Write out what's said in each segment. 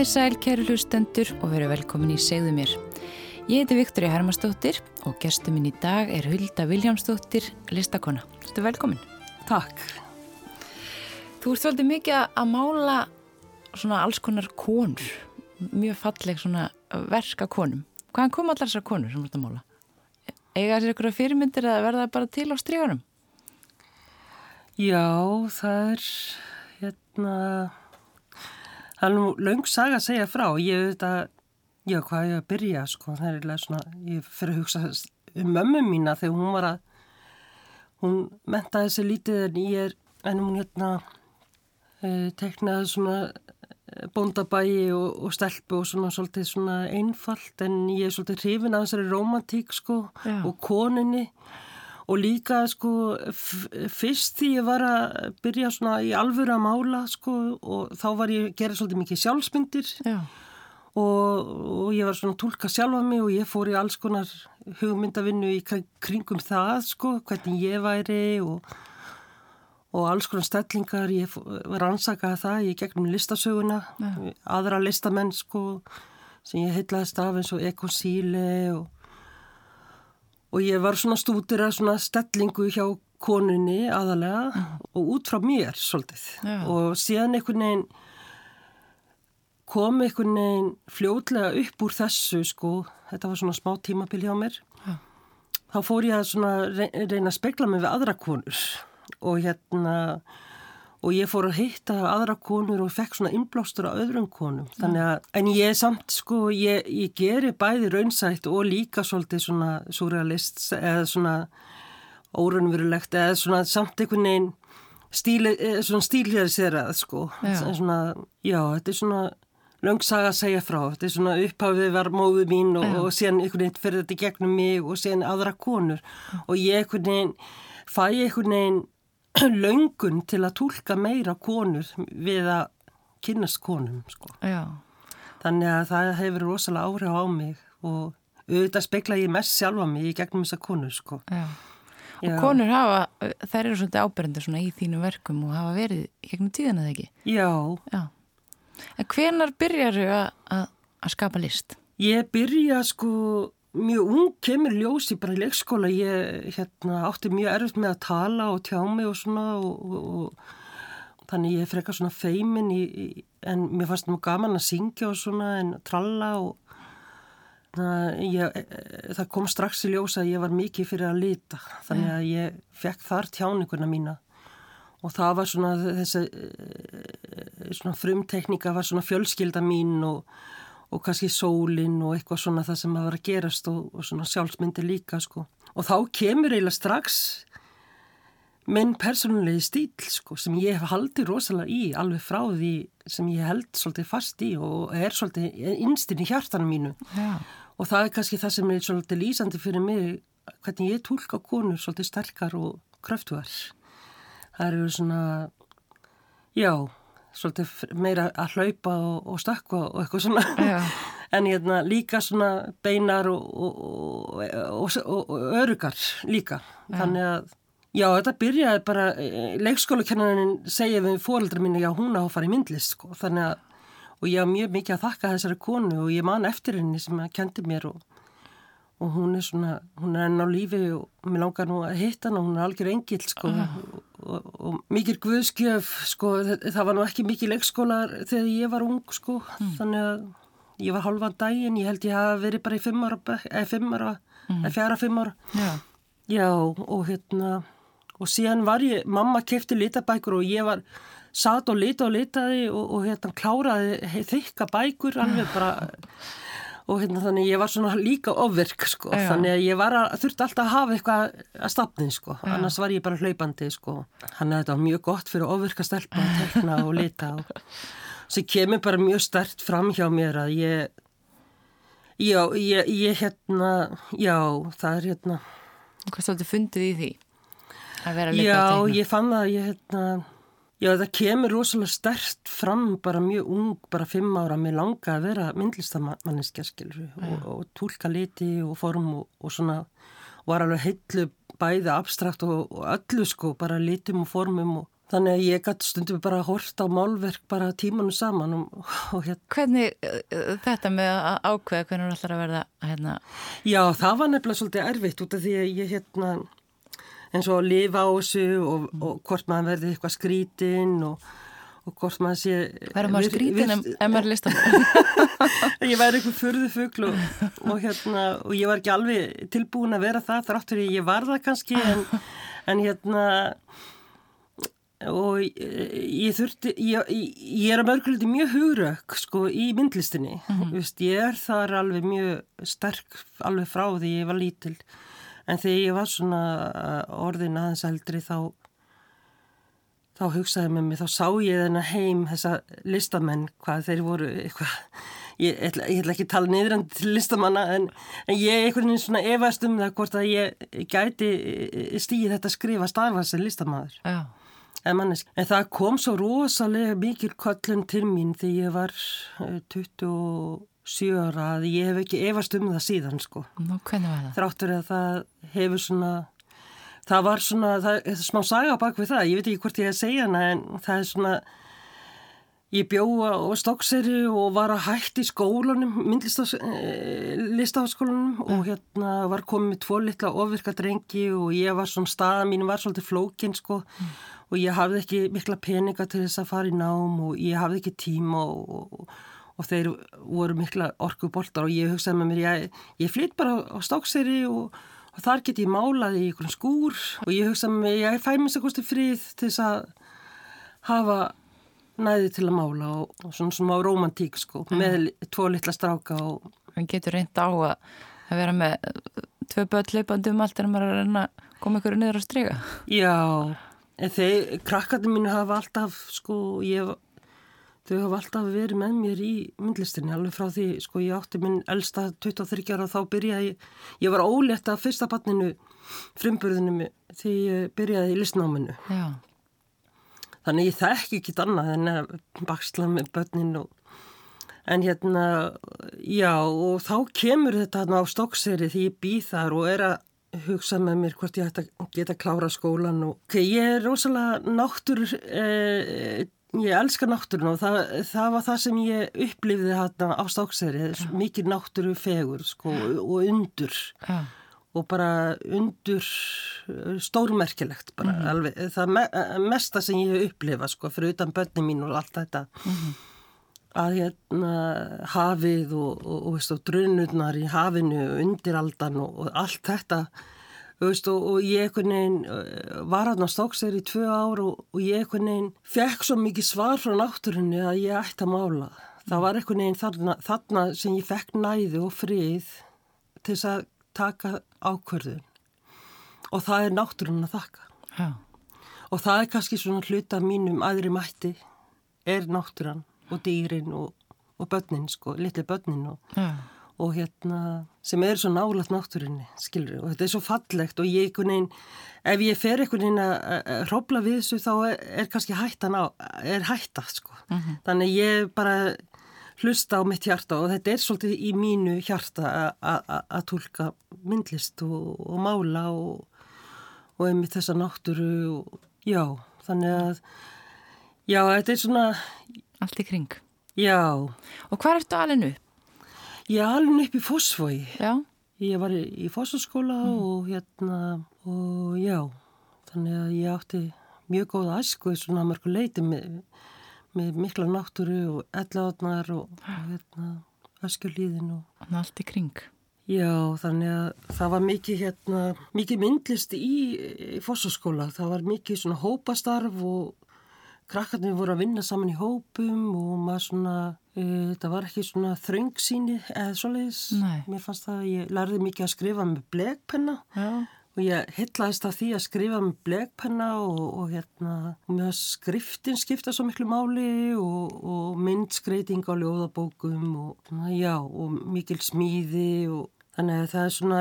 Komið sæl, kæru hlustendur og veru velkomin í Segðu mér. Ég heiti Viktoria Hermannsdóttir og gestur minn í dag er Hulda Viljámsdóttir, listakona. Þú ert velkomin. Takk. Þú ert svolítið mikið að mála svona alls konar konur, mjög falleg svona verka konum. Hvaðan kom allar þessar konur sem þú ert að mála? Ega þessar ykkur fyrirmyndir að verða bara til á stríðunum? Já, það er hérna það er nú laung saga að segja frá. Ég veit að, já hvað ég að byrja sko, það er eitthvað svona ég fyrir að hugsa um mömmu mína þegar hún var að hún mentaði sér lítið en ég er en hún hérna e, teknaði svona eh, bóndabægi og, og stelpu og svona svolítið svona einfalt en ég er svolítið hrifin af þessari romantík sko já. og koninni og líka sko fyrst því ég var að byrja svona í alvöru að mála sko og þá var ég að gera svolítið mikið sjálfsmyndir. Og, og ég var svona að tólka sjálfa mig og ég fór í alls konar hugmyndavinnu í kringum það sko hvernig ég væri og, og alls konar stellingar. Ég var að ansaka það í gegnum listasöguna Já. aðra listamenn sko sem ég heitlaðist af eins og Eko Síle og og ég var svona stútir að svona stellingu hjá konunni aðalega og út frá mér svolítið Já. og síðan einhvern veginn kom einhvern veginn fljóðlega upp úr þessu sko, þetta var svona smá tímabil hjá mér Já. þá fór ég að svona reyna að spekla mig við aðra konur og hérna og ég fór að hitta aðra konur og fekk svona innblástur á öðrum konum. Þannig að, en ég samt sko ég, ég gerir bæði raunsætt og líka svolítið svona surrealist eða svona órunverulegt eða svona samt einhvern veginn stíli, svona stílhjæðisera sko, já. svona, já, þetta er svona löngsaga að segja frá, þetta er svona upphafið var móðu mín og, og síðan einhvern veginn fyrir þetta gegnum mig og síðan aðra konur. Og ég einhvern veginn fæ einhvern veginn löngun til að tólka meira konur við að kynast konum sko. þannig að það hefur rosalega áhrif á mig og auðvitað spekla ég mest sjálfa mig í gegnum þessa konur sko. Og konur hafa, þær eru svolítið ábyrjandir svona í þínu verkum og hafa verið gegnum tíðan eða ekki? Já. Já. En hvenar byrjar þau að, að skapa list? Ég byrja sko mjög ung kemur bara í leikskóla. Ég hérna, átti mjög erfitt með að tala og tjá mig og svona og, og, og þannig ég frekar svona feimin í, í, en mér fannst mjög gaman að syngja og svona en tralla og það, ég, það kom strax í ljósa að ég var mikið fyrir að lita. Þannig að ég fekk þar tjáninguna mína. Og það var svona þessi svona frumteknika var svona fjölskylda mín og og kannski sólinn og eitthvað svona það sem að vera að gerast og, og svona sjálfsmyndi líka sko. Og þá kemur eiginlega strax minn persónulegi stíl sko sem ég hef haldið rosalega í alveg frá því sem ég held svolítið fast í og er svolítið innstinn í hjartanum mínu. Ja. Og það er kannski það sem er svolítið lýsandi fyrir mig hvernig ég tólka konur svolítið sterkar og kröftuar. Það eru svona, já svolítið meira að hlaupa og, og stakka og eitthvað svona. En hérna líka svona beinar og, og, og örugar líka. Já. þannig að já þetta byrjaði bara eh, leikskólakennarinn segja við fóröldra mín já hún á að fara í myndlist sko. Þannig að og ég hafa mjög mikið að þakka þessari konu og ég man eftir henni sem að kendi mér og og hún er svona, hún er enn á lífi og mér langar nú að hitta hann og hún er algjör engil sko. Uh. og, og, og mikil guðskjöf sko það, var nú ekki mikil leikskólar þegar ég var ung sko mm. þannig að ég var halvan daginn, ég held ég hafa verið bara í fimm ára, eða fimm ára, mm. eða fjara fimm ára Já. Já og hérna og síðan var ég, mamma kefti litabækur og ég var satt og lita og litaði og, og hérna kláraði þykka bækur alveg bara og hérna þannig ég var svona líka ofverk sko, Já. þannig að ég var að þurfti alltaf að hafa eitthvað að stafni sko, Já. annars var ég bara hlaupandi sko, þannig að þetta mjög gott fyrir ofverk að stelpa og tekna og lita og sem kemur bara mjög stert fram hjá mér að ég já, ég, ég hérna já, það er hérna Hvað státtu fundið í því? Að vera að leika á tekna? Já, ég fann að ég hérna Já, það kemur rosalega stert fram bara mjög ung, bara fimm ára með langa að vera myndlistamanniska skilur og, og tólka liti og form og, og svona var alveg heitlu bæði abstrakt og, og öllu sko, bara litum og formum og Þannig að ég gæti stundum bara að horta á málverk bara tímanu saman og, og hérna. Hvernig uh, þetta með að ákveða hvernig þú ætlar að verða hérna? Já, það var nefnilega svolítið erfitt út af því að ég hérna eins og að lifa á þessu og, og hvort maður verði eitthvað skrítinn og, og hvort maður sé... Verður maður skrítinn en maður listar ég væri eitthvað fyrðu fuggl og, og hérna og ég var ekki alveg tilbúin að vera það þráttur ég var það kannski en, en hérna og ég þurfti ég, ég er að mörguleiti mjög hugrökk sko í myndlistinni. Mm -hmm. Vist, ég er þar alveg mjög sterk alveg frá því ég var lítil en þegar ég var svona orðin aðeins eldri þá þá hugsaði með mig, þá sá ég þennan heim þessa listamenn hvað þeir voru eitthvað. Ég ætla, ég ætla ekki að tala niðrandi til listamanna en, en ég einhvern veginn svona efast um það hvort að ég gæti stíði þetta skrifa starfa sem listamann Já. En, en það kom svo rosalega mikil kvöllun til mín þegar ég var 27 ára að ég hef ekki efast um það síðan sko. Nú, hvernig var það? Þráttur að það hefur svona, það var svona, það er smá saga bak við það, ég veit ekki hvort ég að segja hana en það er svona, ég bjóða á stokkseri og var að hætti í skólanum, myndlistafaskólanum eh, og hérna var komið með tvo litla ofirka drengi og ég var svona, staða mín var svolítið flókin sko. Mm og ég hafði ekki mikla peninga til þess að fara í nám og ég hafði ekki tíma og, og, og þeir voru mikla orkuboltar og ég hugsaði með mér, ég, ég flytt bara á stákseri og, og þar get ég málaði í einhvern skúr og ég hugsaði með mér, ég fæ mér sér kosti frið til þess að hafa næði til að mála og svona svona á romantík sko, mm. með tvo litla stráka og... En getur reynd á að, að vera með tvö börn leipandi um allt en maður að reyna að koma ykkur niður á strega? Já, En þeir, krakkarnir mínu hafa alltaf, sko, ég, þau hafa alltaf verið með mér í myndlistinni, alveg frá því, sko, ég átti minn elsta 23 ára og þá byrjaði, ég var ólétt af fyrsta barninu, frumburðinu, því ég byrjaði í listnáminu. Já. Þannig ég þekki ekki annað en að baksla með börninu og En hérna, já, og þá kemur þetta á stokkseri því ég býð þar og er að hugsa með mér hvort ég ætti að geta að klára skólan og okay, ég er rosalega náttur eh, ég elskar náttúrun og það, það var það sem ég upplifði hérna á stákseri ja. mikið náttúru fegur sko, og undur ja. og bara undur eh, stórmerkilegt bara mm -hmm. alveg, það me mesta sem ég upplifa sko, fyrir utan börni mín og allt þetta mm -hmm að hérna hafið og, og, og, og drunurnar í hafinu undiraldan og allt þetta veist, og ég einhvern veginn uh, var hann á stóksir í tvö ár og ég einhvern veginn fekk svo mikið svar frá náttúrunni að ég ætti að mála það var einhvern veginn þarna, þarna sem ég fekk næði og frið til þess að taka ákverðun og það er náttúrun að þakka ja. og það er kannski svona hluta mínum aðri mætti er náttúran og dýrin og, og börnin sko, litli börnin og, ja. Og hérna sem er svo nálat náttúrinni, skilur og þetta er svo fallegt og ég einhvern veginn ef ég fer einhvern veginn að hrópla við þessu þá er, er kannski hættan á er hætta sko mm -hmm. þannig ég bara hlusta á mitt hjarta og þetta er svolítið í mínu hjarta að tólka myndlist og, og mála og, og einmitt þessa náttúru og já, þannig að já, þetta er svona Allt í kring. Já. Og hvað ertu alveg upp? Ég alveg upp í Fossvogi. Já. Ég var í Fossaskóla mm. og hérna, og já, þannig að ég átti mjög góða æsku í svona mörgu leiti með, með mikla náttúru og ellaðnar og, og hérna, æskjulíðin og... Allt í kring. Já, þannig að það var mikið hérna, mikið myndlist í, í Fossaskóla. Það var mikið svona hópastarf og krakkarnir voru að vinna saman í hópum og maður svona, e, þetta var ekki svona þröngsýni eða svoleiðis. Mér fannst það að ég lærði mikið að skrifa með blegpenna og ég hittlaðist að því að skrifa með blegpenna og, og hérna, og mér skriftin skipta svo miklu máli og, og myndskreiting á ljóðabókum og já, og mikil smíði og Þannig að það er svona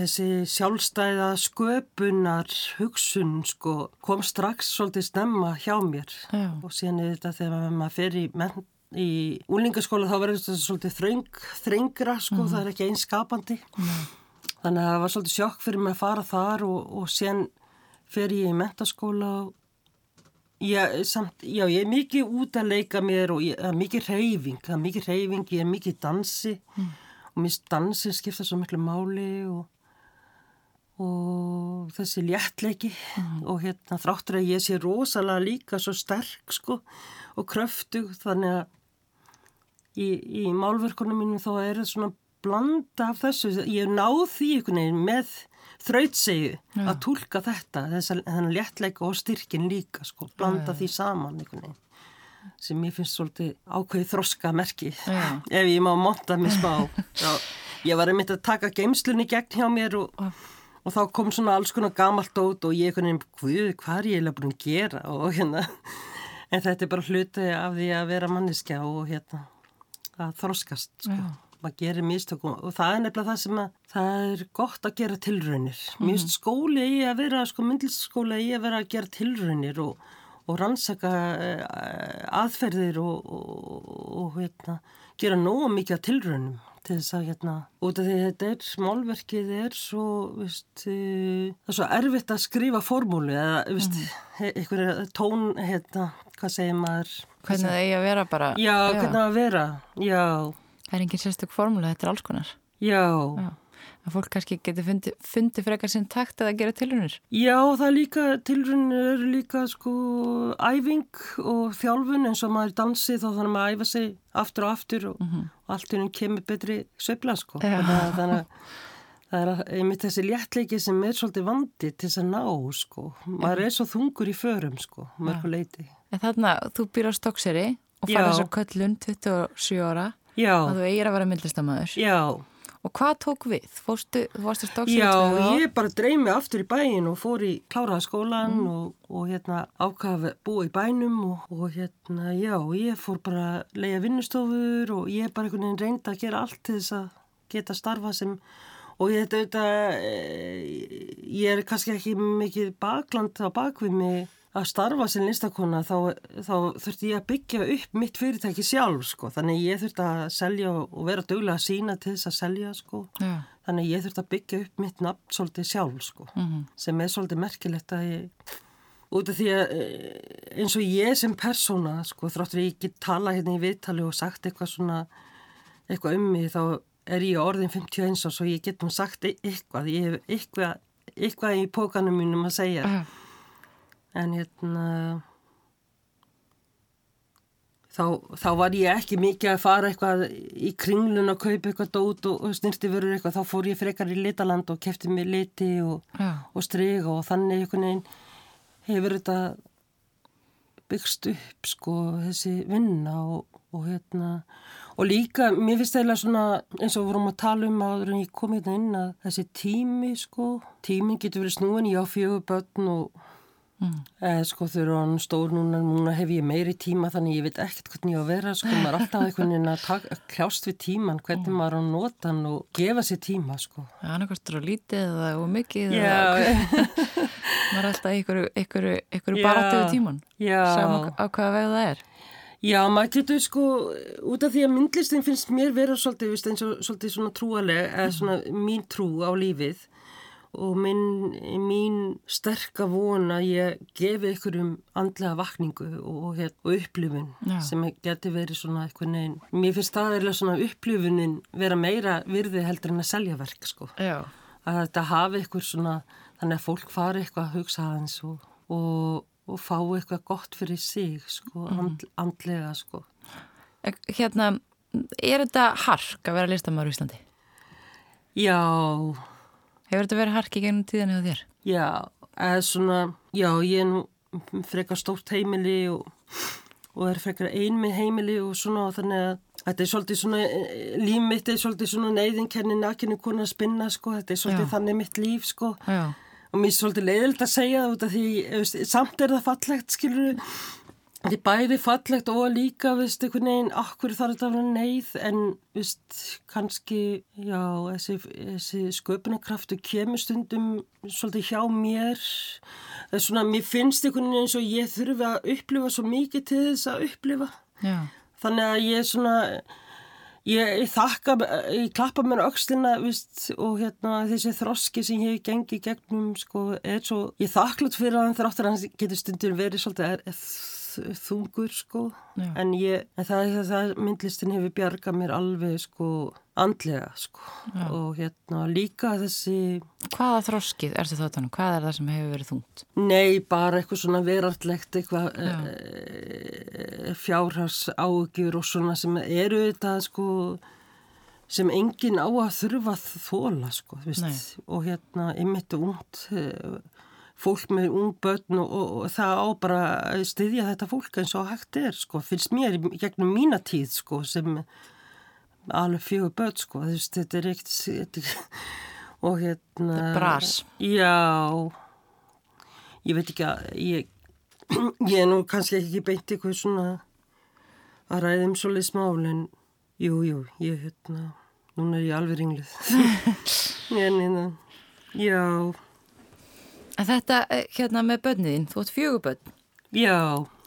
þessi sjálfstæða sköpunar hugsun sko kom strax svolítið snemma hjá mér Já. og síðan er þetta þegar maður fer í, í úlingaskóla þá verður þetta svolítið þröng, þrengra sko, mm. það er ekki eins skapandi. Mm. Þannig að það var svolítið sjokk fyrir mig að fara þar og, og síðan fer ég í mentaskóla Já, samt, já, ég er mikið út að leika mér og ég, er mikið reyfing, það er mikið reyfing, ég er mikið dansi mm. og mér dansin skipta svo miklu máli og, og þessi léttleiki mm. og hérna þráttur að ég sé rosalega líka svo sterk sko og kröftug þannig að í, í málverkunum mínum þá er það svona blanda af þessu, ég náð því einhvern veginn með þrautsegu að tólka þetta, þennan léttleika og styrkin líka sko, blanda Já. því saman einhvern veginn sem ég finnst svolítið ákveði þroska merki Já. ef ég má monta smá Já, ég var einmitt að taka geimslunni gegn hjá mér og, og þá kom svona alls konar gamalt dót og ég einhvern veginn, hvað er ég eiginlega búin að gera? Og hérna en þetta er bara hluti af því að vera manniska og hérna að þroskast sko maður gerir mistökum og það er nefnilega það sem að það er gott að gera tilraunir. Mm. Finnst skóli í að vera, sko myndilsskóla í að vera að gera tilraunir og, og rannsaka uh, aðferðir og, og, og hérna, gera nógu mikið tilraunum til þess að hérna, út af því þetta er, málverkið er svo, veist, uh, það er svo erfitt að skrifa formúli eða, veist, mm. einhverja tón, hérna, hvað segir maður? Hvernig það eigi að vera bara? Já, já. hvernig það að vera, já. Það er engin sérstök formúla, þetta er alls konar. Já. Já. Að fólk kannski getur fundið fundi frekar sinn takt að gera tilrunir. Já, það er líka, tilrunir eru líka sko æfing og þjálfun eins og maður dansi þá þannig að maður æfa sig aftur og aftur og, mm -hmm. og allt húnum kemur betri söfla sko. Þannig, þannig að það er einmitt þessi léttleiki sem er svolítið vandi til þess að ná sko. Maður er svo þungur í förum sko, mörguleiti. En þarna, þú býr á Stokkseri og fara þess að köllun 27 ára. Já. Að þú eigir að vera myndlistamæður. Já. Og hvað tók við? Fórstu, fórstu stóksið Já, ég bara dreymi aftur í bæin og fór í kláraðaskólan mm. og, og hérna ákvaði búa í bænum og, og hérna, já, ég fór bara að leia vinnustofur og ég bara einhvern veginn reynda að gera allt til þess að geta starfa sem og ég þetta, eh, ég er kannski ekki mikið bakland á bakvið mig að starfa sem listakona þá, þá þurfti ég að byggja upp mitt fyrirtæki sjálf sko. þannig ég þurfti að selja og vera dögulega að sína til þess að selja sko. ja. þannig ég þurfti að byggja upp mitt nafn svolítið sjálf sko. mm -hmm. sem er svolítið merkilegt að ég út af því að eh, eins og ég sem persóna sko, þráttur ég ekki tala hérna í viðtali og sagt eitthvað svona eitthvað um mig þá er ég orðin 51 og svo ég get nú sagt e-, eitthvað ég hef eitthvað, eitthvað í pókanum mínum að segja ja en hérna þá, þá var ég ekki mikið að fara eitthvað í kringlun og kaupa eitthvað dót og, og snirti verður eitthvað. Þá fór ég frekar í litaland og kefti mig liti og, og strega og þannig einhvern veginn hefur þetta byggst upp sko þessi vinna og, og hérna. Og líka mér finnst það svona eins og vorum að tala um áður en ég kom hérna inn að þessi tími sko tímin getur verið snúin ég á fjögur börn og Mm. Eh, sko þau eru án stór núna, núna hef ég meiri tíma þannig ég veit ekkert hvernig ég á að vera sko maður er alltaf einhvern veginn að kljást við tíman hvernig mm. maður á að nota hann og gefa sér tíma sko. Já, annarkvæmstur á lítið eða og mikið Já. maður er alltaf einhverju, einhverju, einhverju baráttu við tíman saman á hvaða veg það er. Já, maður getur sko út af því að myndlistin finnst mér vera svolítið, eins og svolítið svona trúaleg eða svona mín trú á lífið og minn, mín sterka von að ég gefi ykkurum andlega vakningu og, og, og upplifun Já. sem getur verið svona eitthvað neyn. Mér finnst staðirlega svona upplifunin vera meira virði heldur en að selja verk sko. Já. Að þetta hafi ykkur svona, þannig að fólk fari eitthvað að hugsa aðeins og, og fá eitthvað gott fyrir sig sko, mm. and, andlega sko. Hérna, er þetta hark að vera listamæður í Íslandi? Já, Hefur þetta verið harkið gennum tíðan eða þér? Já, eða svona, já, ég er nú frekar stórt heimili og, og er frekar ein með heimili og svona og þannig að þetta er svolítið svona, líf mitt er svolítið svona neyðinkenni nakinu konar að spinna sko, þetta er svolítið já. þannig mitt líf sko já. og mér er svolítið leiðild að segja það út af því, samt er það fallegt skilur Þetta er bæði fallegt og líka, veist, einhvern veginn, okkur þarf þetta að vera neyð, en, veist, kannski, já, þessi, þessi sköpunarkraftu kemur stundum svolítið hjá mér. Það er svona, mér finnst einhvern veginn eins og ég þurfi að upplifa svo mikið til þess að upplifa. Já. Þannig að ég svona, ég, ég þakka, ég klappa mér aukslina vist, og hérna þessi þroski sem ég hef gengið gegnum sko, er svo, ég þakklátt fyrir hann þráttur að hann getur stundur verið svolítið er, er, þungur sko en ég, en það, það myndlistin hefur bjargað mér alveg sko andlega sko Já. og hérna líka þessi Hvaða þroskið er þetta þannig? Hvað er það sem hefur verið þungt? Nei, bara eitthvað svona veraldlegt eitthvað e, e, fjárhars ágjur og svona sem eru þetta sko sem enginn á að þurfa þóla sko, og hérna ymitt ungt e, fólk með ung börn og, og, og það á bara að styðja þetta fólk eins og hægt er sko, finnst mér gegnum mína tíð sko sem alveg fjögur börn sko, þú veist þetta er eitt og hérna Þetta er bras. Já. Ég veit ekki að ég, ég er nú kannski ekki beint eitthvað svona að ræðum svolítið smál en jú, jú, ég hérna núna er ég alveg ringluð. En hérna, já En þetta, eh, hérna með bönniðinn, þú ætti fjögubönn. Já.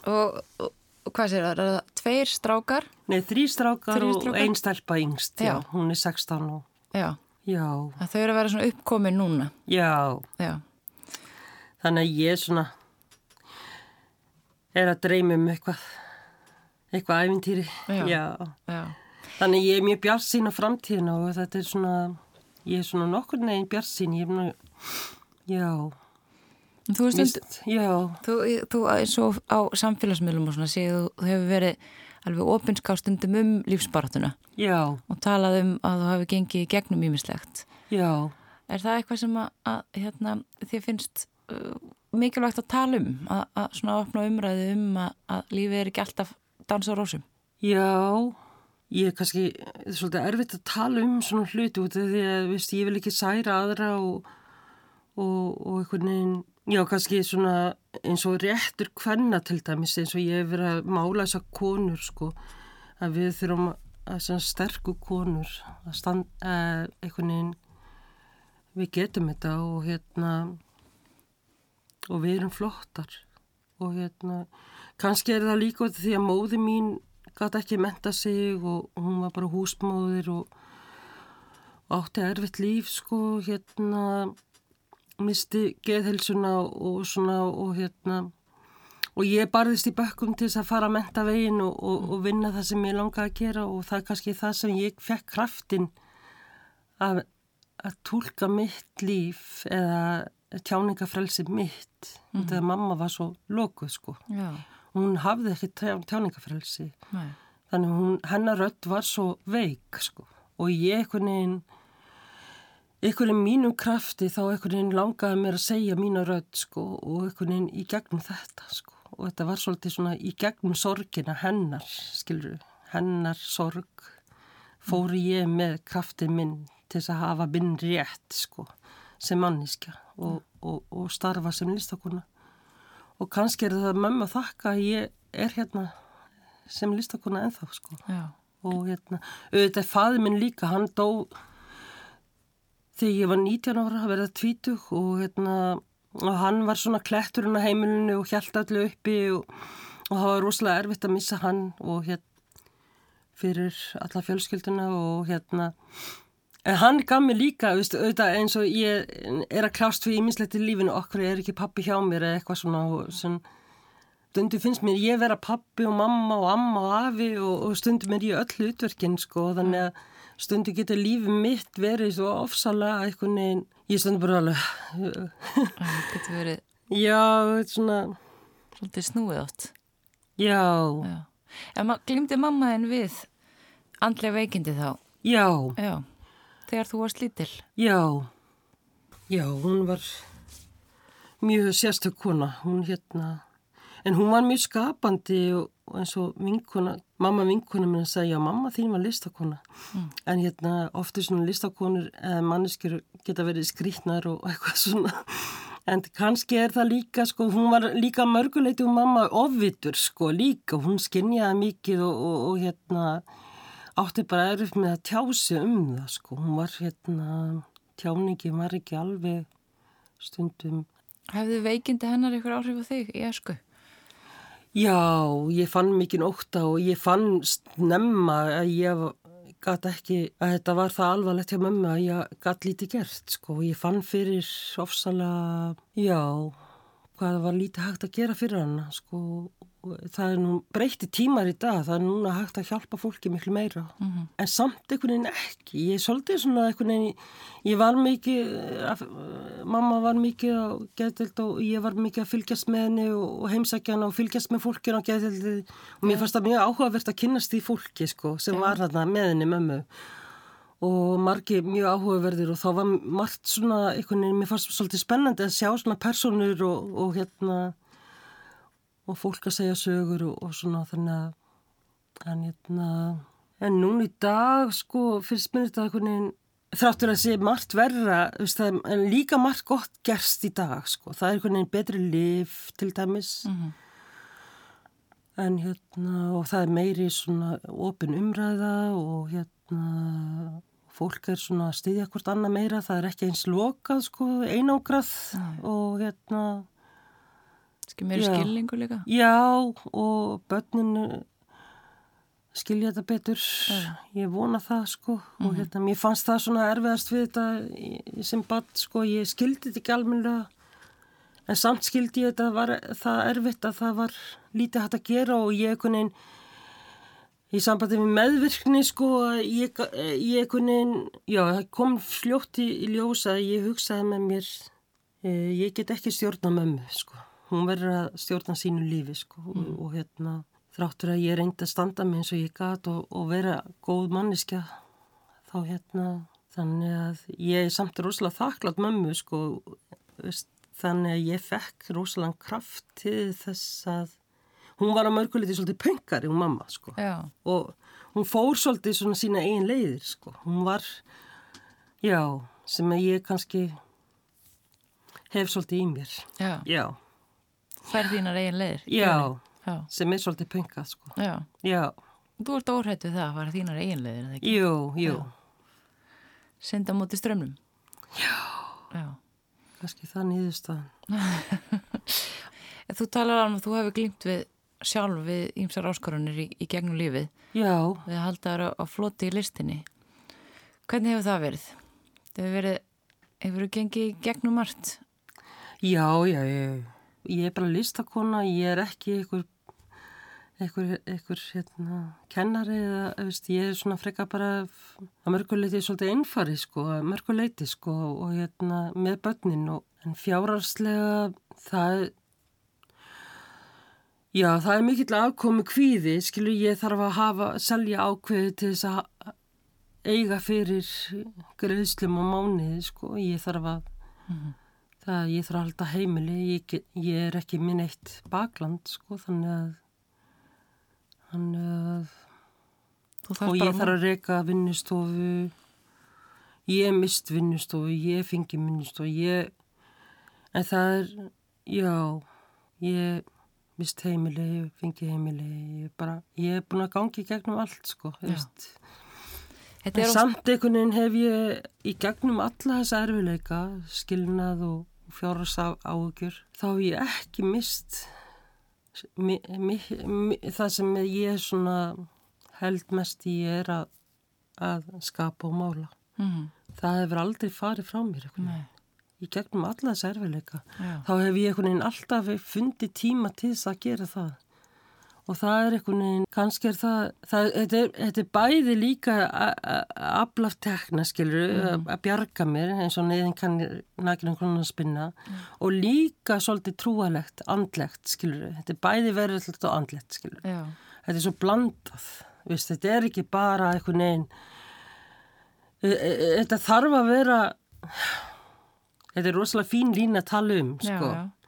Og, og, og hvað sér það? Er það tveir strákar? Nei, þrý strákar, strákar? og einn stelpa yngst, já. já. Hún er 16 og... Já. Já. Það þau eru að vera svona uppkomin núna. Já. Já. Þannig að ég svona er að dreyma um eitthvað, eitthvað æfintýri. Já. Já. Já. Þannig ég er mjög bjart sín á framtíðina og þetta er svona, ég er svona nokkur neginn bjart sín, ég er mjög, já. Þú veist, Vist, þú, þú eins og á samfélagsmiðlum og svona séu þú hefur verið alveg opinskástundum um lífsbaratuna Já. og talað um að þú hefur gengið gegnum ímislegt. Já. Er það eitthvað sem að, að hérna, þið finnst uh, mikilvægt að tala um, að, að svona opna umræði um að, að lífið er ekki alltaf dansa á rósum? Já, ég er kannski svolítið erfitt að tala um svona hluti út af því að viðst, ég vil ekki særa aðra og, og, og einhvern veginn Já, kannski svona eins og réttur hvenna til dæmis eins og ég hef verið að mála þessar konur sko að við þurfum að sterku konur að standa einhvern veginn við getum þetta og hérna og við erum flottar. Og hérna kannski er það líka því að móði mín gæti ekki menta sig og hún var bara húsmóðir og átti erfitt líf sko hérna misti geðhelsuna og svona og hérna og ég barðist í bökkum til þess að fara að menta veginn og, og, og vinna það sem ég langaði að gera og það er kannski það sem ég fekk kraftin að, að tólka mitt líf eða tjáningafrelsi mitt mm -hmm. þegar mamma var svo lokuð sko Já. hún hafði ekki tjáningafrelsi Nei. þannig hún, hennar rött var svo veik sko og ég einhvern veginn einhvern mínum krafti þá einhvern langaði mér að segja mína rödd sko og einhvern í gegnum þetta sko. Og þetta var svolítið svona í gegnum sorgina hennar skilur, hennar sorg fóri ég með krafti minn til þess að hafa minn rétt sko sem manniska og, og, og starfa sem listakona. Og kannski er það mömmu að þakka að ég er hérna sem listakona enþá sko. Já. og hérna auðvitað faði minn líka, hann dó þegar ég var 19 ára að verða tvítug og, hérna, og hann var svona kletturinn á heimilinu og hjælt allir uppi og, og það var rosalega erfitt að missa hann og hérna fyrir alla fjölskylduna og hérna en hann gaf mér líka veist, auðvitað eins og ég er að klást fyrir ímislegt í lífinu okkur er ekki pappi hjá mér? eða eitthvað svona og svona stundu finnst mér ég vera pappi og mamma og amma og afi og, og stundu mér ég öll utverkinn sko þannig að stundu getur lífið mitt verið svo ofsalega eitthvað neginn, ég stundu bara alveg Það getur verið Já, svona Svolítið snúið átt Já, Já. En ma glimti mamma en við andlega veikindi þá? Já. Já, þegar þú varst lítil? Já. Já, hún var mjög sérstök kona. Hún hérna en hún var mjög skapandi og eins og vinkuna, mamma vinkuna minn að segja, mamma þín var listakona. Mm. en hérna ofta svona listakonur eða manneskjur geta verið skrítnar og eitthvað svona. En kannski er það líka sko, hún var líka mörguleiti og mamma ofvitur sko líka, hún skinjaði mikið og, og, og hérna átti bara erf með að tjási um það sko, hún var hérna tjáningi var ekki alveg stundum. Hefðu veikindi hennar ykkur áhrif á þig? Í esku? Já, ég fann mikið óta og ég fann snemma að ég gæti ekki að þetta var það alvarlegt hjá mömmu að ég gæti lítið gert sko. Ég fann fyrir ofsalega, já, hvað var lítið hægt að gera fyrir hana sko það er nú breytti tímar í dag það er núna hægt að hjálpa fólki miklu meira. Mm -hmm. en samt einhvern veginn ekki. Ég er svolítið svona einhvern veginn ég var mikið mamma var mikið á getild og ég var mikið að fylgjast með henni og heimsækja henni og fylgjast með fólkinu á getild og mér fannst það mjög áhugavert að kynast því fólki sko, sem var þarna með henni mömmu. Og margi mjög áhugaverðir og þá var margt svona einhvern veginn, mér fannst svolítið spennandi að sjá svona personur og, og hérna og fólk að segja sögur og, og svona þannig að en, hérna, en núna í dag sko fyrst minnir þetta einhvern veginn þráttur að sé margt verra það, en líka margt gott gerst í dag sko það er einhvern veginn betri liv til dæmis mm -hmm. en hérna og það er meiri svona opin umræða og hérna fólk er svona að styðja hvort annað meira það er ekki eins lokað sko einógrað mm. og hérna Skil meiri skilningu líka? Já, og börnin skilja þetta betur. Ja. Ég vona það, sko. Mm -hmm. Og mhm. hérna, mér fannst það svona erfiðast við þetta sem bad, sko. Ég skildi þetta ekki almenna, en samt skildi ég þetta var það erfitt að það var lítið hægt að gera og ég einhvern veginn í sambandi með meðvirkni, sko, ég, ég einhvern veginn, já, það kom fljótt í, í ljósa að ég hugsaði með mér, eh, ég get ekki stjórna mömmu, sko hún verður að stjórna sínu lífi sko mm. og, og hérna þráttur að ég reyndi að standa mig eins og ég gat og, og vera góð manniska þá hérna þannig að ég er samt rosalega þakklátt mömmu sko veist, þannig að ég fekk rosalega kraft til þess að hún var að mörguleiti svolítið pöngari hún mamma sko já. og hún fór svolítið svona sína einn leiðir sko hún var já sem að ég kannski hef svolítið í mér já, já færð þínar eigin leðir já, já, sem er svolítið pöngað sko. já. já, þú ert óhættu það að fara þínar eigin leðir jú, jú. Senda mútið strömmnum já, já. kannski það nýðustan þú talar alveg, þú hefur glýmt við sjálf við ímsar áskorunir í, í gegnum lífið. Já. Við haldaður á, á floti í listinni. Hvernig hefur það verið? það hefur verið, hefur þú gengið gegnum margt? já, já, já ég er bara listakona, ég er ekki einhver, einhver, einhver hérna, kennari eða veist, ég er svona freka bara að mörguleiti er svolítið einfari sko, að mörguleiti sko og hérna með börnin og en fjárarslega það já það er mikill afkomi kvíði, skilur ég þarf að hafa, selja ákveði til þess að eiga fyrir greiðslum á mánuði sko, ég þarf að mm -hmm það ég þarf að halda heimili ég, ég er ekki minn eitt bakland sko þannig að þannig að og ég þarf að reyka vinnustofu. Ég mist vinnustofu ég fengi vinnustofu ég en það er já ég mist heimili ég fengi heimili ég, bara, ég er búin að gangi gegnum allt sko en samt einhvern veginn hef ég í gegnum alla þessa erfileika skilnað og fjóras áhugjur þá hef ég ekki mist mi, mi, mi, það sem ég svona held mest í er að, að skapa og mála. Mm. það hefur aldrei farið frá mér í gegnum alla þess erfileika þá hef ég alltaf fundið tíma til þess að gera það og það er einhvern veginn, kannski er það, það þetta, er, þetta er bæði líka aflaf tekna, skilur, mm. að bjarga mér eins og neðin kann nækina konar að spinna mm. og líka svolítið trúalegt, andlegt, skilur, þetta er bæði verðilegt og andlegt, skilur. Já. Þetta er svo blandað, viðst, þetta er ekki bara einhvern veginn, e, e, e, þetta þarf að vera, þetta er rosalega fín lína að tala um, sko. Já, já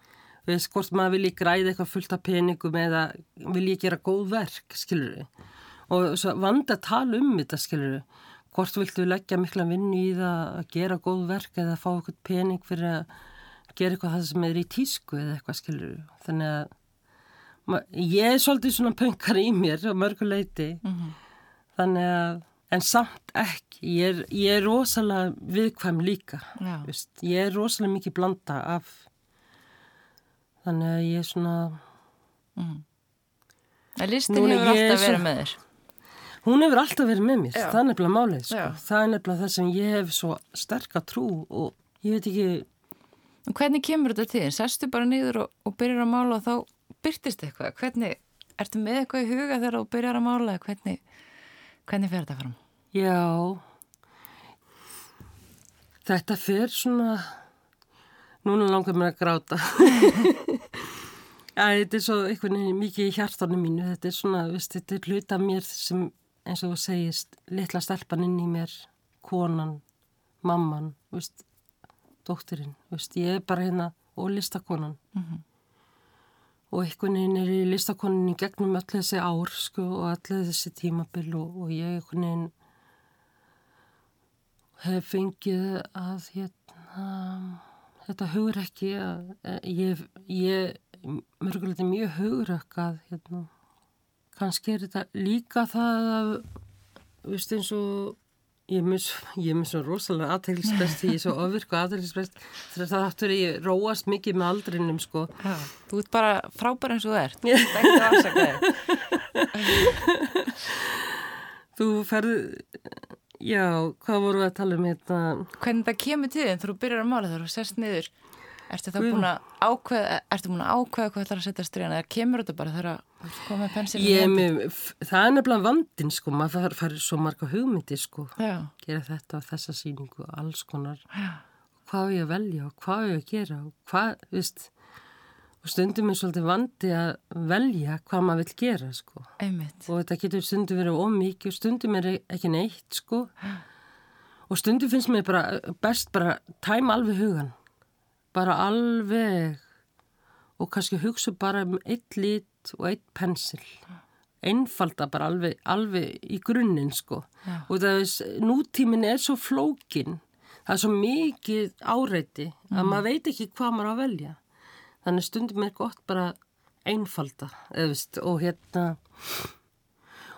veist hvort maður vilji græða eitthvað fullt af peningum eða vilji gera góð verk, skilur við. Og vanda að tala um þetta, skilur við. Hvort viltu leggja mikla vinnu í það að gera góð verk eða fá eitthvað pening fyrir að gera eitthvað það sem er í tísku eða eitthvað, skilur við. Þannig að ég er svolítið svona pönkar í mér á mörguleiti. Mm -hmm. Þannig að, en samt ekki. Ég er, ég er rosalega viðkvæm líka. Ég er rosalega mikið blanda af þannig að ég er svona mm. að listin hefur alltaf verið með þér hún hefur alltaf verið með mér, Já. það er nefnilega málið sko. Það er nefnilega það sem ég hef svo sterka trú og ég veit ekki En hvernig kemur þetta til? Sestu bara niður og, og byrjar að mála og þá byrtist eitthvað. Hvernig, ertu með eitthvað í huga þegar þú byrjar að mála? Hvernig, hvernig fer þetta fram? Já, þetta fer svona, núna langar mér að gráta. Æ, þetta er svo veginn mikið í hjartanum mínu, þetta er svona, veist, þetta er hluta mér sem, eins og þú segist, litla stelpan inn í mér, konan, mamman, veist, dóttirinn, veist, ég er bara hérna og listakonan. Og einhvern veginn er í gegnum öll þessi ár, sko, og öll þessi tímabil og, og ég einhvern veginn hef fengið að hérna, þetta hugur ekki að eh, ég, ég mörgulega mjög hugurökk að hérna, kannski er þetta líka það að veist eins og ég er mjög, er svo rosalega aðteglisbrest ég er svo ofirku aðteglisbrest þegar það áttur ég róast mikið með aldrinum sko Já. Þú ert bara frábær eins og ert. Þú ert ekki að afsaka þig. þú ferð já, hvað voru við að tala um hérna? Hvernig það kemur til þegar þú byrjar að mála þegar þú sest niður? Ertu Guð. búin að ákveða, ertu búin að ákveða hvað ætlar að setja stríðan eða kemur þetta bara þú ert komið pensilin ég, er með, það er nefnilega vandin sko. Maður fær svo marga hugmyndi sko. Já, gera þetta og þessa sýningu alls konar. Já, hvað er ég að velja og hvað er ég að gera og hvað, veist og stundum er svolítið vandi að velja hvað maður vill gera sko. Einmitt. og þetta getur stundum verið ómikið og stundum er ekki neitt sko. Og stundum finnst mér bara best bara tæma alveg hugan bara alveg. Og kannski hugsa bara um eitt lit og eitt pensil. Einfalda bara alveg, alveg í grunninn sko. Já. og það er, nútímin er svo flókin það er svo mikið áreiti að maður veit ekki hvað maður á að velja þannig stundum er gott bara einfalda veist, og hérna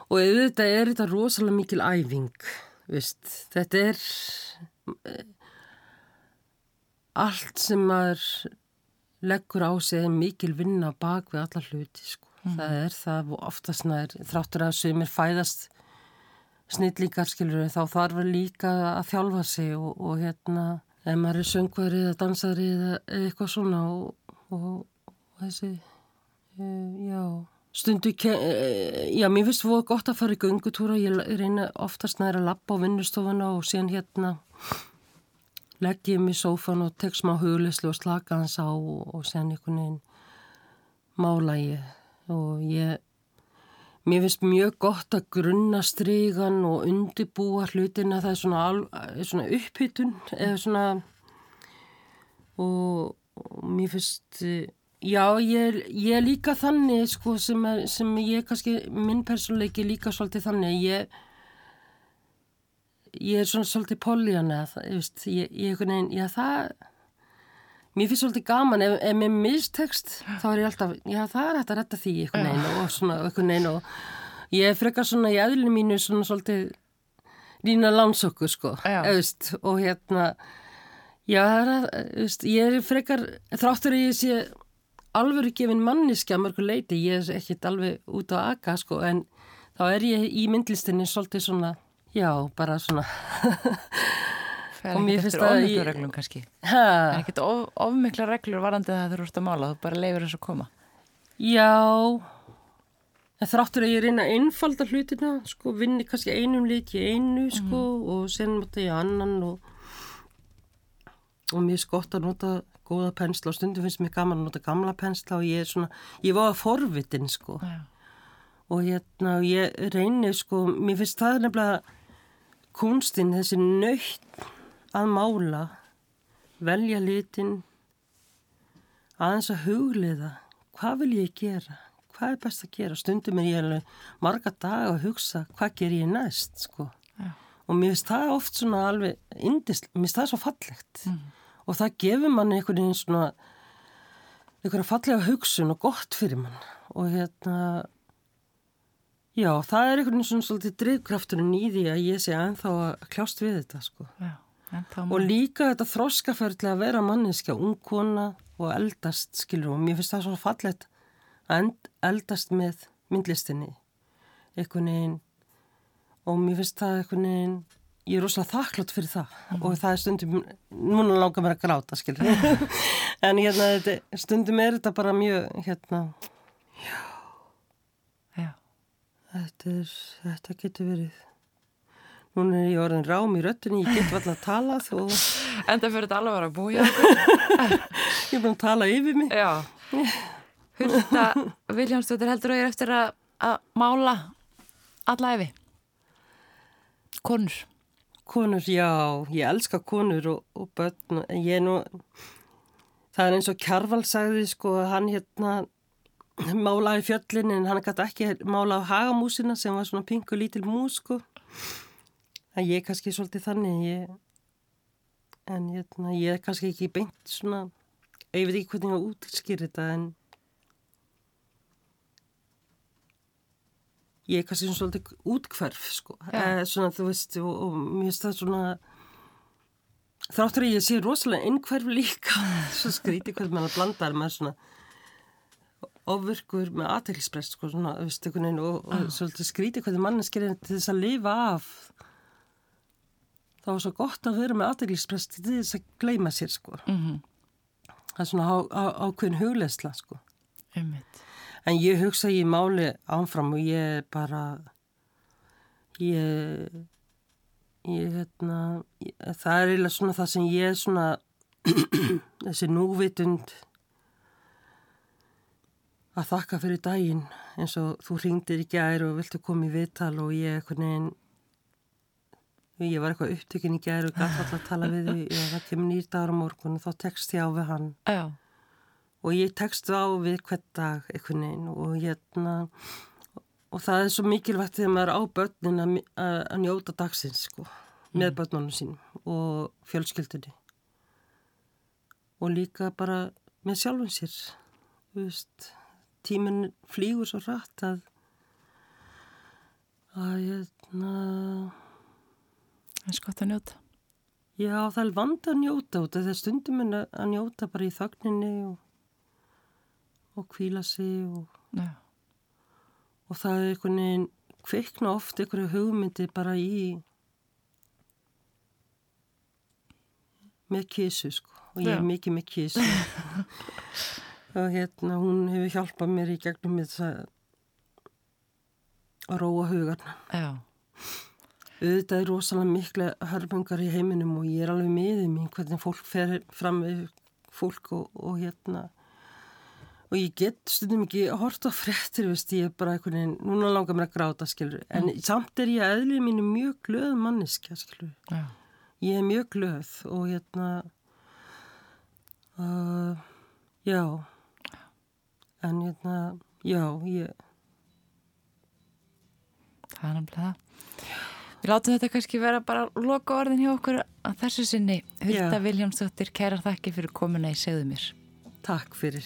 og auðvitað er þetta rosalega mikil æfing veist, þetta er eh, allt sem maður leggur á sig er mikil vinna bak við alla hluti sko. það er það oftast nær þráttur að sumir fæðast snillingar skilur þá þarf líka að þjálfa sig og, og hérna ef maður er söngvari eða dansari eða eitthvað svona og, og, og þessi uh, já stundu ke- eh, já mér finnst það gott að fara í göngutúra. Ég reyna oftast nær að lappa á vinnustofuna og síðan hérna legg ég mig í sófan og tek smá huglislu og slaka hans á og, og síðan einhvern veginn mála ég. Og ég Mér finnst mjög gott að grunna strygan og undibúa hlutina, það er svona, svona upphittun eða svona og, og mér finnst, eh, já ég, ég er líka þannig sko sem, er, sem ég kannski, minn persónleiki er líka svolítið þannig, ég, ég er svona svolítið það, ég ég einhvern veginn, já það, Mér finnst svolítið gaman, ef, ef mér mistekst þá er ég alltaf, já það er hægt að retta því einhvern veginn og svona einhvern veginn og ég er frekar svona í eðlinu mínu svona svolítið lína lánsokku sko, eðust, og hérna, já það er að, ég er frekar, þráttur að ég sé alvöru gefin manniski að mörgu leiti, ég er ekkit alveg út á aga sko, en þá er ég í myndlistinni svolítið svona, já, bara svona, Það er ekkert eftir það ofmiklu í- reglum kannski. Það ha, er ekkert of, ofmikla reglur varandi það þú ert að mála, þú bara leifir þess að koma. Já, en þráttur að ég reyna að einfalda hlutina, sko, vinni kannski einum í einu, sko, og sen nota ég annan og, og mér er skott að nota góða pensla og stundum finnst mér gaman að nota gamla pensla og ég er svona, ég var forvitin, sko, Já. og hérna, ég reyni, sko, mér finnst það nefnilega kunstinn, þessi nöytt að mála, velja litin, aðeins að hugliða, hvað vil ég gera, hvað er best að gera, stundum er ég alveg marga daga að hugsa, hvað ger ég næst, sko. Og mér finnst það oft svona alveg indisl, mér finnst það svo fallegt og það gefur manni einhvern veginn svona einhverja fallega hugsun og gott fyrir mann og hérna já, það er einhvern veginn svona svolítið drivkrafturinn í því að ég sé ennþá að kljást við þetta sko. Já. Og líka þetta þroskaferðli að vera manneskja, ungkona og eldast, skilur, og mér finnst það svo fallegt að eldast með myndlistinni. Einhvern veginn, og mér finnst það eitthvað neginn, ég er rosalega þakklátt fyrir það mm. og það er stundum, núna langar mér að gráta, skilur. en hérna, þetta, stundum er þetta bara mjög, hérna, já, Já. þetta, er, þetta getur verið. Núna er ég orðin rám í röttinni, ég get alltaf að tala og En það fyrir þetta alveg að búja. ég er búin að tala yfir mig. Já. Hulda Viljámsdóttir heldur að ég er eftir að, að mála alla efi. Konur. Konur, já, ég elska konur og, og börn, en ég er nú, það er eins og Kjarval sagði, sko, hann hérna málaði fjöllin en hann gæti ekki mála á hagamúsina sem var svona pingu lítil mús, sko. En ég er kannski svolítið þannig, ég, en hérna, ég er kannski ekki beint svona, ég veit ekki hvernig ég útskýr þetta, en ég er kannski svona svolítið útkverf, sko, eh, svona þú veist, og, og mér finnst það svona, þráttur að ég sé rosalega innkverf líka, svo skríti hvernig mann að blanda er með svona ofurkur með aðtækilsprest, sko, svona, þú veist, einhvern veginn, og, og svolítið skríti hvernig manneskir er til þess að lifa af. Það var svo gott að vera með aðdeglisprest til þess að gleima sér sko. Mm það er svona á, á, ákveðin hugleisla sko. Einmitt. En ég hugsa ég máli ánfram og ég bara ég ég hérna ég, það er eiginlega svona það sem ég svona þessi núvitund að þakka fyrir daginn eins og þú ringdir í gær og viltu koma í viðtal og ég neginn ég var eitthvað upptökin í gær og gæti alltaf að tala við því og það kemur nýr dagur á morgun og þá tekst ég á við hann Já. Og ég tekst á við hvern dag eitthvað neginn og hérna og það er svo mikilvægt þegar maður er á börnin að, að, njóta dagsins sko, með börnunum sínum og fjölskyldunni og líka bara með sjálfum sér veist tíminn flýgur svo rætt að að hérna Það er skott að njóta. Já, það er vand að njóta út af því að stundum er að njóta bara í þögninni og, og kvíla sig og, og það er einhvern veginn kveikna oft einhverju hugmyndi bara í með kísu sko og ég Já. er mikið með kísu og hérna hún hefur hjálpað mér í gegnum þess að að róa hugarna Já. auðvitað er rosalega mikla hörfungar í heiminum og ég er alveg miðið mín hvernig fólk fer fram við fólk og, og hérna og ég get stundum ekki að horta á fréttir, veist, ég er bara einhvern veginn, núna langar mér að gráta, skilur, en samt er ég eðlið mínu mjög glöð manniska, skilur, Já. ég er mjög glöð og hérna, uh, já, en hérna, já, ég, Það er náttúrulega það. Við látum þetta kannski vera bara loka orðin hjá okkur að þessu sinni. Hulda Já. Viljámsdóttir, kærar þakki fyrir komuna í segðu mér. takk fyrir.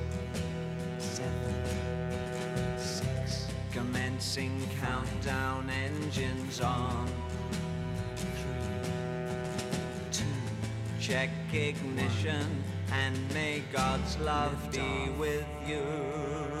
Countdown engines on. Three, two. Check ignition and may God's love be with you.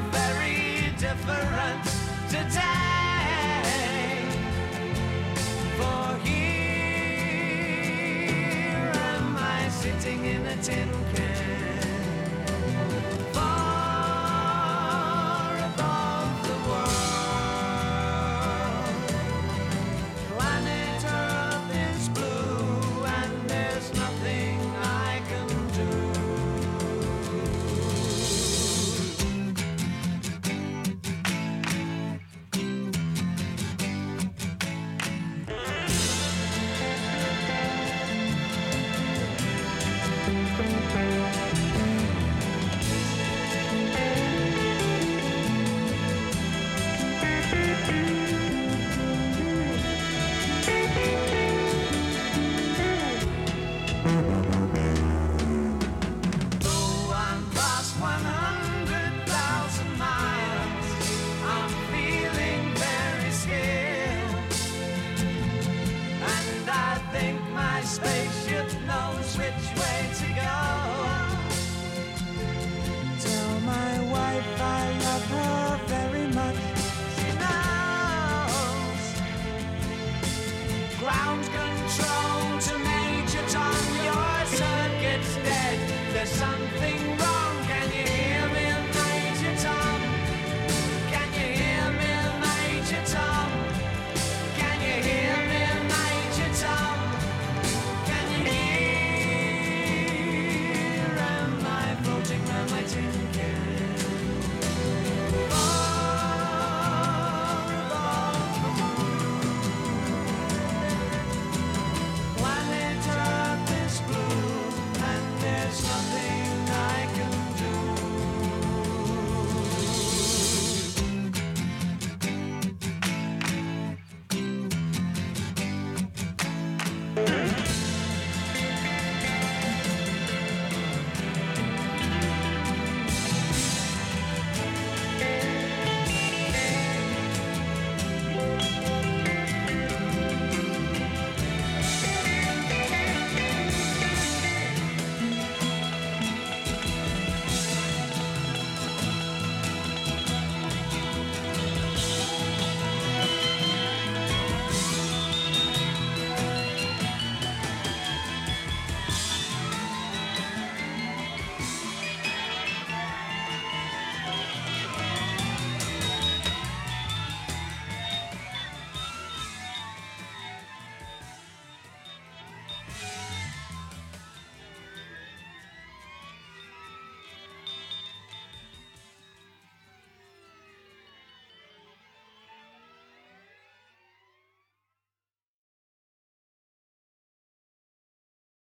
very different today. For here am I sitting in a tin can.